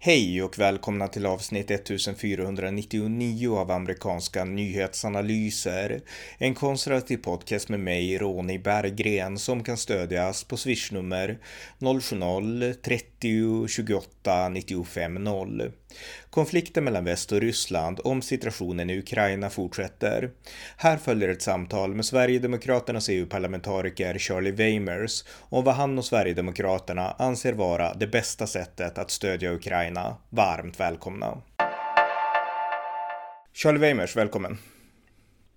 Hej och välkomna till avsnitt 1499 av amerikanska nyhetsanalyser. En konservativ podcast med mig, Ronny Berggren, som kan stödjas på swishnummer 070-30 28 95 0. Konflikten mellan väst och Ryssland om situationen i Ukraina fortsätter. Här följer ett samtal med Sverigedemokraternas EU-parlamentariker Charlie Weimers om vad han och Sverigedemokraterna anser vara det bästa sättet att stödja Ukraina. Varmt välkomna! Charlie Weimers, välkommen!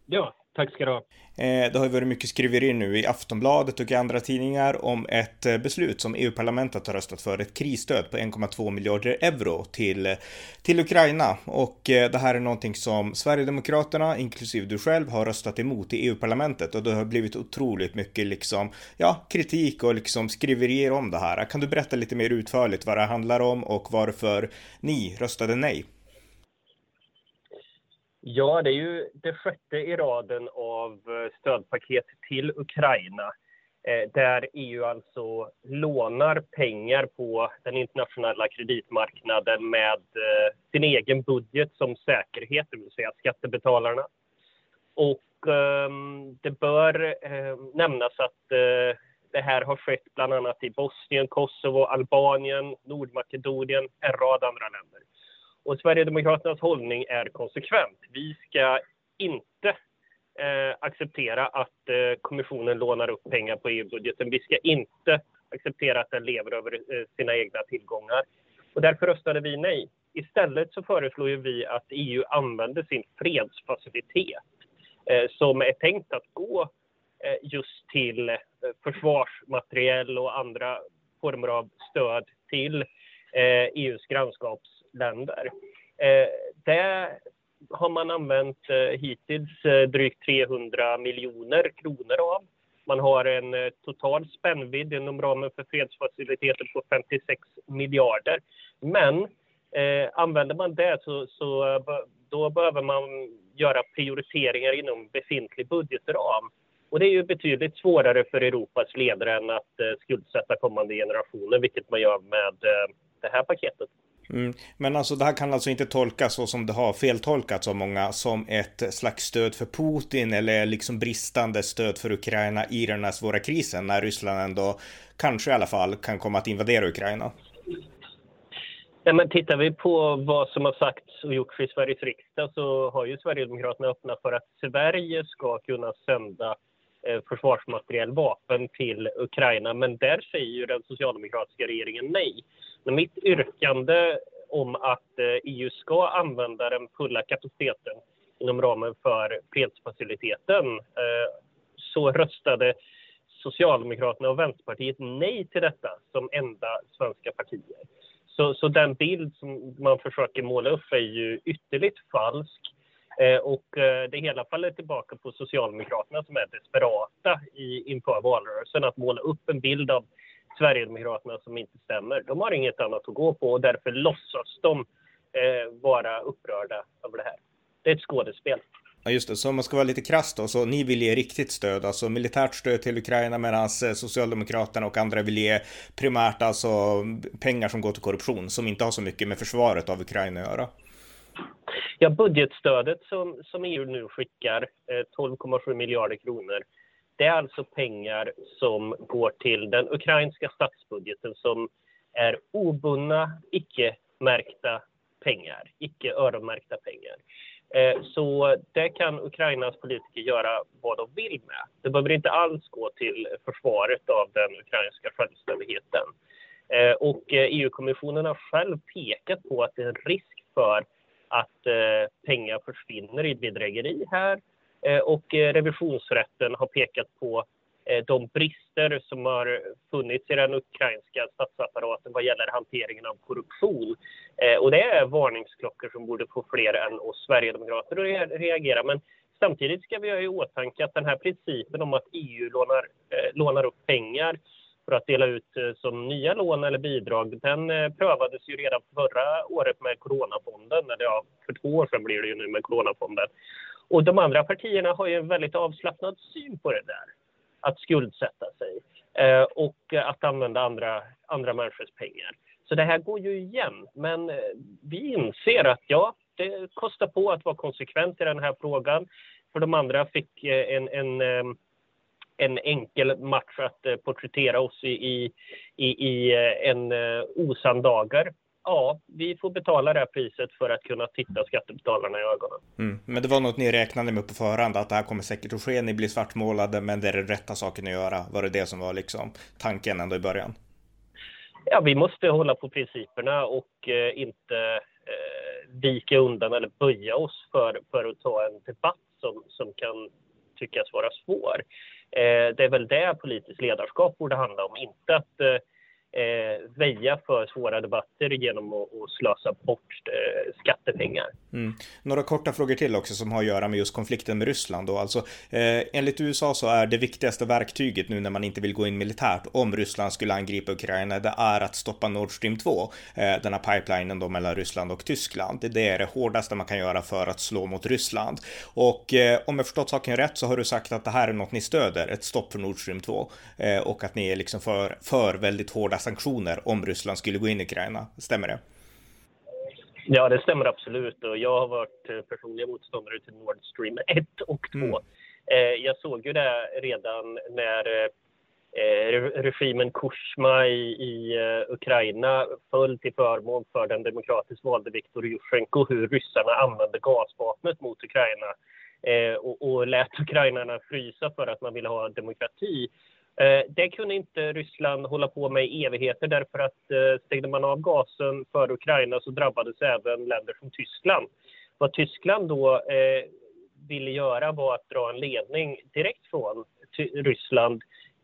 Ja, Tack ska du ha. Eh, det har ju varit mycket skriverier nu i Aftonbladet och i andra tidningar om ett eh, beslut som EU-parlamentet har röstat för, ett krisstöd på 1,2 miljarder euro till, till Ukraina. Och eh, det här är någonting som Sverigedemokraterna, inklusive du själv, har röstat emot i EU-parlamentet och det har blivit otroligt mycket liksom, ja, kritik och liksom skriverier om det här. Kan du berätta lite mer utförligt vad det handlar om och varför ni röstade nej? Ja, det är ju det sjätte i raden av eh, stödpaket till Ukraina eh, där EU alltså lånar pengar på den internationella kreditmarknaden med eh, sin egen budget som säkerhet, det vill säga skattebetalarna. Och ehm, det bör ehm, nämnas att det här har skett bland annat i Bosnien, Kosovo, Albanien, Nordmakedonien, en rad andra länder. Och Sverigedemokraternas hållning är konsekvent. Vi ska inte eh, acceptera att eh, kommissionen lånar upp pengar på EU-budgeten. Vi ska inte acceptera att den lever över eh, sina egna tillgångar. Och därför röstade vi nej. Istället så föreslår vi att EU använder sin fredsfacilitet eh, som är tänkt att gå eh, just till eh, försvarsmateriel och andra former av stöd till eh, e EUs grannskaps länder. Eh, det har man använt eh, hittills eh, drygt 300 miljoner kronor av. Man har en eh, total spännvidd inom ramen för fredsfaciliteten på 56 miljarder. Men eh, använder man det så, så eh, då behöver man göra prioriteringar inom befintlig budgetram. Och det är ju betydligt svårare för Europas ledare än att eh, skuldsätta kommande generationer, vilket man gör med eh, det här paketet. Mm. Men alltså det här kan alltså inte tolkas så som det har feltolkats av många som ett slags stöd för Putin eller liksom bristande stöd för Ukraina i den här svåra krisen när Ryssland ändå kanske i alla fall kan komma att invadera Ukraina. Ja, men tittar vi på vad som har sagts och gjorts i Sveriges riksdag så har ju Sverigedemokraterna öppnat för att Sverige ska kunna sända eh, försvarsmateriel, vapen till Ukraina. Men där säger ju den socialdemokratiska regeringen nej. Men mitt yrkande om att eh, EU ska använda den fulla kapaciteten inom ramen för fredsfaciliteten eh, så röstade Socialdemokraterna och Vänsterpartiet nej till detta som enda svenska partier. Så, så den bild som man försöker måla upp är ju ytterligt falsk. Eh, och eh, det hela faller tillbaka på Socialdemokraterna som är desperata i, inför valrörelsen att måla upp en bild av Sverigedemokraterna som inte stämmer. De har inget annat att gå på och därför låtsas de eh, vara upprörda över det här. Det är ett skådespel. Ja just det, så om man ska vara lite krass då, så ni vill ge riktigt stöd, alltså militärt stöd till Ukraina medan eh, Socialdemokraterna och andra vill ge primärt alltså pengar som går till korruption som inte har så mycket med försvaret av Ukraina att göra. Ja, budgetstödet som, som EU nu skickar, eh, 12,7 miljarder kronor, det är alltså pengar som går till den ukrainska statsbudgeten som är obundna, icke-märkta pengar, icke öronmärkta pengar. Eh, så det kan Ukrainas politiker göra vad de vill med. Det behöver inte alls gå till försvaret av den ukrainska självständigheten. Eh, och eh, EU-kommissionen har själv pekat på att det är en risk för att pengar försvinner i bedrägeri här Eh, och eh, revisionsrätten har pekat på eh, de brister som har funnits i den ukrainska statsapparaten vad gäller hanteringen av korruption. Och det är varningsklockor som borde få fler än oss sverigedemokrater att reagera. Men samtidigt ska vi ha i åtanke att den här principen om att EU lånar, lånar upp pengar för att dela ut som nya lån eller bidrag, den prövades ju redan förra året med Coronafonden, eller ja, för två år sedan blir det ju nu med Coronafonden. Och de andra partierna har ju en väldigt avslappnad syn på det där. Att skuldsätta sig eh, och att använda andra, andra människors pengar. Så det här går ju igen. Men eh, vi inser att ja, det kostar på att vara konsekvent i den här frågan. För de andra fick eh, en, en, eh, en enkel match att porträttera oss i, i, i en osann dager ja, vi får betala det här priset för att kunna titta skattebetalarna i ögonen. Mm. Men det var något ni räknade med på förhand, att det här kommer säkert att ske, ni blir svartmålade, men det är den rätta saken att göra. Var det det som var liksom tanken ändå i början? Ja, vi måste hålla på principerna och eh, inte eh, vika undan eller böja oss för, för att ta en debatt som, som kan tyckas vara svår. Eh, det är väl det politiskt ledarskap borde handla om, inte att eh, väja för svåra debatter genom att, att slösa bort eh, skattepengar. Mm. Några korta frågor till också som har att göra med just konflikten med Ryssland. Då. Alltså, eh, enligt USA så är det viktigaste verktyget nu när man inte vill gå in militärt om Ryssland skulle angripa Ukraina, det är att stoppa Nord Stream 2, eh, den här pipelinen då mellan Ryssland och Tyskland. Det är det hårdaste man kan göra för att slå mot Ryssland. Och eh, om jag förstått saken rätt så har du sagt att det här är något ni stöder, ett stopp för Nord Stream 2 eh, och att ni är liksom för, för väldigt hårda sanktioner om Ryssland skulle gå in i Ukraina. Stämmer det? Ja, det stämmer absolut. Och jag har varit eh, personliga motståndare till Nord Stream 1 och 2. Mm. Eh, jag såg ju det redan när eh, regimen Kushma i, i Ukraina föll till förmån för den demokratiskt valde Viktor Jusjenko, hur ryssarna använde gasvapnet mot Ukraina och, och lät ukrainarna frysa för att man ville ha demokrati. Eh, det kunde inte Ryssland hålla på med i evigheter därför att eh, stängde man av gasen för Ukraina så drabbades även länder som Tyskland. Vad Tyskland då eh, ville göra var att dra en ledning direkt från Ryssland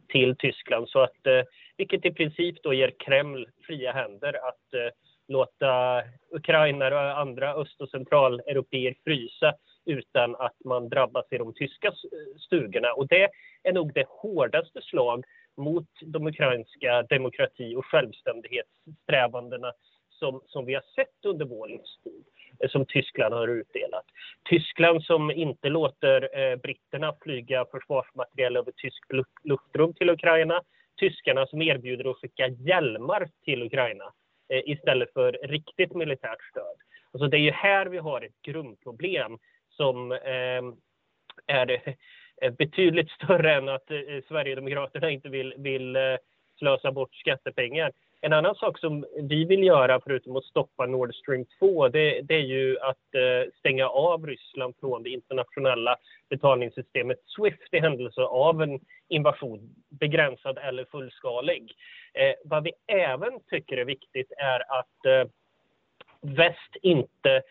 till Tyskland, så att, vilket i princip då ger Kreml fria händer att låta ukrainare och andra öst och centraleuropeer frysa utan att man drabbas i de tyska stugorna. Och det är nog det hårdaste slag mot de ukrainska demokrati och självständighetssträvandena som, som vi har sett under vår livstid, eh, som Tyskland har utdelat. Tyskland som inte låter eh, britterna flyga försvarsmateriel över tyskt luftrum till Ukraina. Tyskarna som erbjuder att skicka hjälmar till Ukraina eh, istället för riktigt militärt stöd. Alltså det är ju här vi har ett grundproblem som ehm, eh, är betydligt större än att eh, Sverigedemokraterna inte vill, vill eh, slösa bort skattepengar. En annan sak som vi vill göra, förutom att stoppa Nord Stream 2, det, det är ju att eh, stänga av Ryssland från det internationella betalningssystemet Swift i händelse av en invasion, begränsad eller fullskalig. Eh, vad vi även tycker är viktigt är att eh, väst inte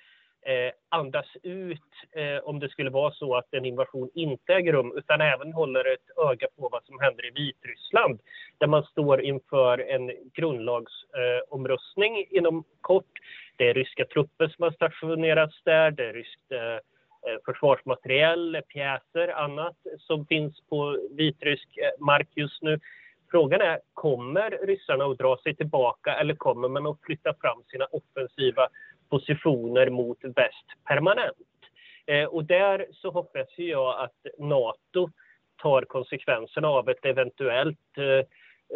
Eh, andas ut eh, om det skulle vara så att en invasion inte äger rum utan även håller ett öga på vad som händer i Vitryssland där man står inför en grundlagsomröstning eh, inom kort. Det är ryska trupper som har stationerats där, det är ryskt eh, eh försvarsmateriel, pjäser, annat som finns på vitrysk eh, mark just nu. Frågan är, kommer ryssarna att dra sig tillbaka eller kommer man att flytta fram sina offensiva positioner mot väst permanent. Eh, och där så hoppas jag att Nato tar konsekvenserna av ett eventuellt eh,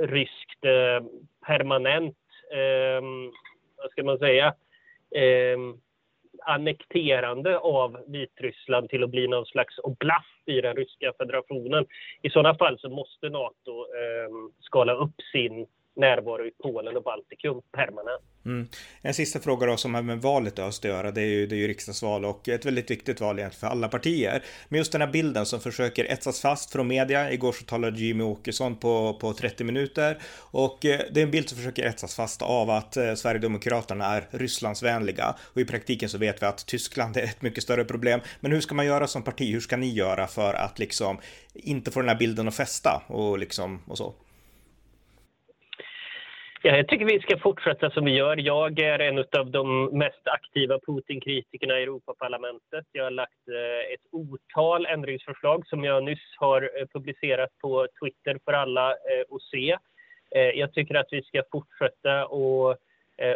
ryskt eh, permanent, eh, vad ska man säga, eh, annekterande av Vitryssland till att bli någon slags oblast i den ryska federationen. I sådana fall så måste Nato eh, skala upp sin närvaro i Polen och Baltikum permanent. Mm. En sista fråga då som har med valet i öst att göra. Det är, ju, det är ju riksdagsval och ett väldigt viktigt val egentligen för alla partier. Men just den här bilden som försöker etsas fast från media. Igår så talade Jimmy Åkesson på, på 30 minuter och eh, det är en bild som försöker etsas fast av att eh, Sverigedemokraterna är Rysslandsvänliga och i praktiken så vet vi att Tyskland är ett mycket större problem. Men hur ska man göra som parti? Hur ska ni göra för att liksom inte få den här bilden att fästa och liksom och så? Ja, jag tycker vi ska fortsätta som vi gör. Jag är en av de mest aktiva Putin-kritikerna i Europaparlamentet. Jag har lagt eh, ett otal ändringsförslag som jag nyss har eh, publicerat på Twitter för alla eh, att se. Jag tycker att vi ska fortsätta och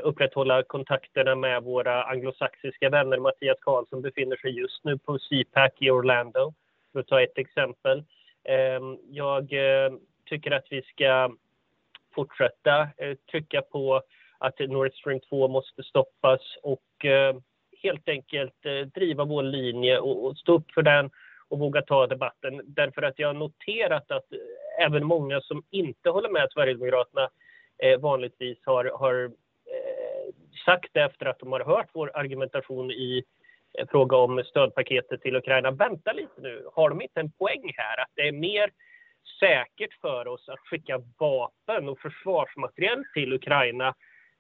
upprätthålla kontakterna med våra anglosaxiska vänner. Mattias Karlsson befinner sig just nu på CPAC i Orlando, för att ta ett exempel. Ehm, jag tycker att vi ska fortsätta eh, trycka på att Nord Stream 2 måste stoppas och eh, helt enkelt eh, driva vår linje och, och stå upp för den och våga ta debatten. Därför att jag har noterat att eh, även många som inte håller med Sverigedemokraterna eh, vanligtvis har, har eh, sagt det efter att de har hört vår argumentation i eh, fråga om stödpaketet till Ukraina. Vänta lite nu, har de inte en poäng här? Att det är mer säkert för oss att skicka vapen och försvarsmateriel till Ukraina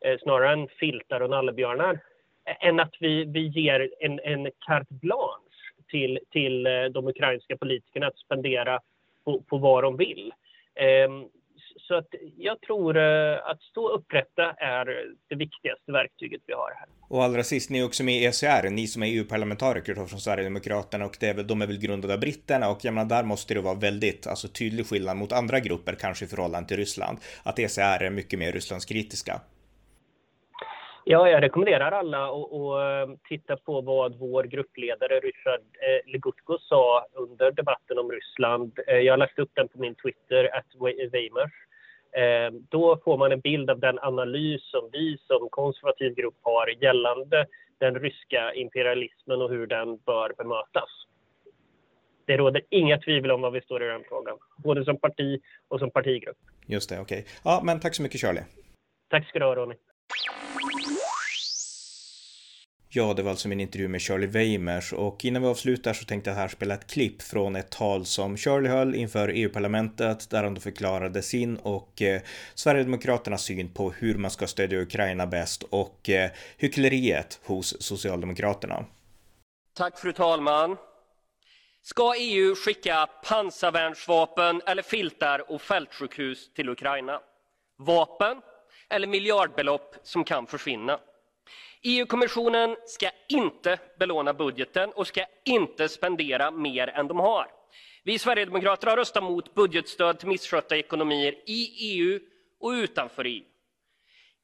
eh, snarare än filtar och nallebjörnar eh, än att vi, vi ger en, en carte blanche till, till eh, de ukrainska politikerna att spendera på, på vad de vill. Ehm, så att jag tror eh, att stå upprätta är det viktigaste verktyget vi har här. Och allra sist, ni är också med i ECR, ni som är EU-parlamentariker från Sverigedemokraterna och det är väl, de är väl grundade av britterna och jag menar, där måste det vara väldigt alltså, tydlig skillnad mot andra grupper, kanske i förhållande till Ryssland, att ECR är mycket mer Rysslandskritiska. Ja, jag rekommenderar alla att, eh, titta på vad vår gruppledare Ryssard eh, Legutko sa under debatten om Ryssland. Eh, jag har lagt upp den på min Twitter, att Weimers. Då får man en bild av den analys som vi som konservativ grupp har gällande den ryska imperialismen och hur den bör bemötas. Det råder inga tvivel om var vi står i den frågan, både som parti och som partigrupp. Just det, okej. Okay. Ja, men tack så mycket Charlie. Tack ska du ha Ronny. Ja, det var alltså min intervju med Shirley Weimers och innan vi avslutar så tänkte jag här spela ett klipp från ett tal som Shirley höll inför EU-parlamentet där han då förklarade sin och eh, Sverigedemokraternas syn på hur man ska stödja Ukraina bäst och eh, hyckleriet hos Socialdemokraterna. Tack fru talman. Ska EU skicka pansarvärnsvapen eller filtar och fältsjukhus till Ukraina? Vapen eller miljardbelopp som kan försvinna? EU-kommissionen ska inte belåna budgeten och ska inte spendera mer än de har. Vi sverigedemokrater har röstat mot budgetstöd till misskötta ekonomier i EU och utanför EU.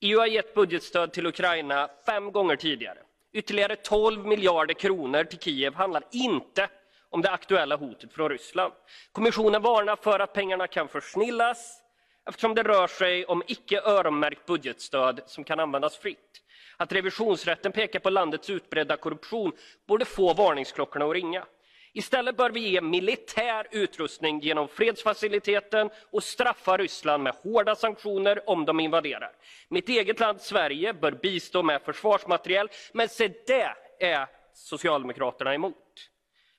EU har gett budgetstöd till Ukraina fem gånger tidigare. Ytterligare 12 miljarder kronor till Kiev handlar inte om det aktuella hotet från Ryssland. Kommissionen varnar för att pengarna kan försnillas eftersom det rör sig om icke öronmärkt budgetstöd som kan användas fritt. Att revisionsrätten pekar på landets utbredda korruption borde få varningsklockorna att ringa. Istället bör vi ge militär utrustning genom fredsfaciliteten och straffa Ryssland med hårda sanktioner om de invaderar. Mitt eget land Sverige bör bistå med försvarsmateriel, men se det är Socialdemokraterna emot.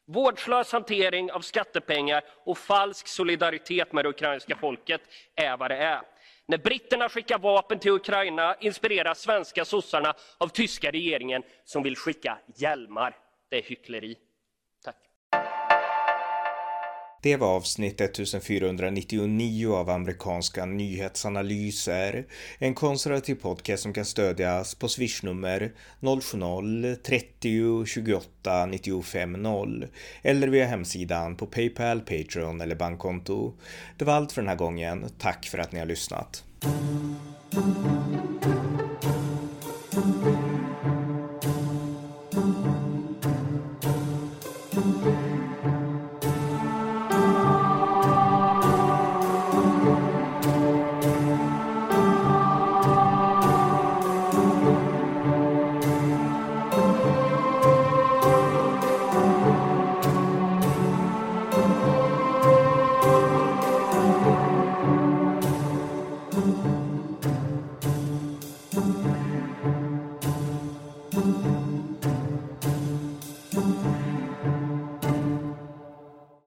Vårdslös hantering av skattepengar och falsk solidaritet med det ukrainska folket är vad det är. När britterna skickar vapen till Ukraina inspireras svenska sossarna av tyska regeringen som vill skicka hjälmar. Det är hyckleri. Det var avsnitt 1499 av amerikanska nyhetsanalyser. En konservativ podcast som kan stödjas på swishnummer 070-30 28 95 0 eller via hemsidan på Paypal, Patreon eller bankkonto. Det var allt för den här gången. Tack för att ni har lyssnat.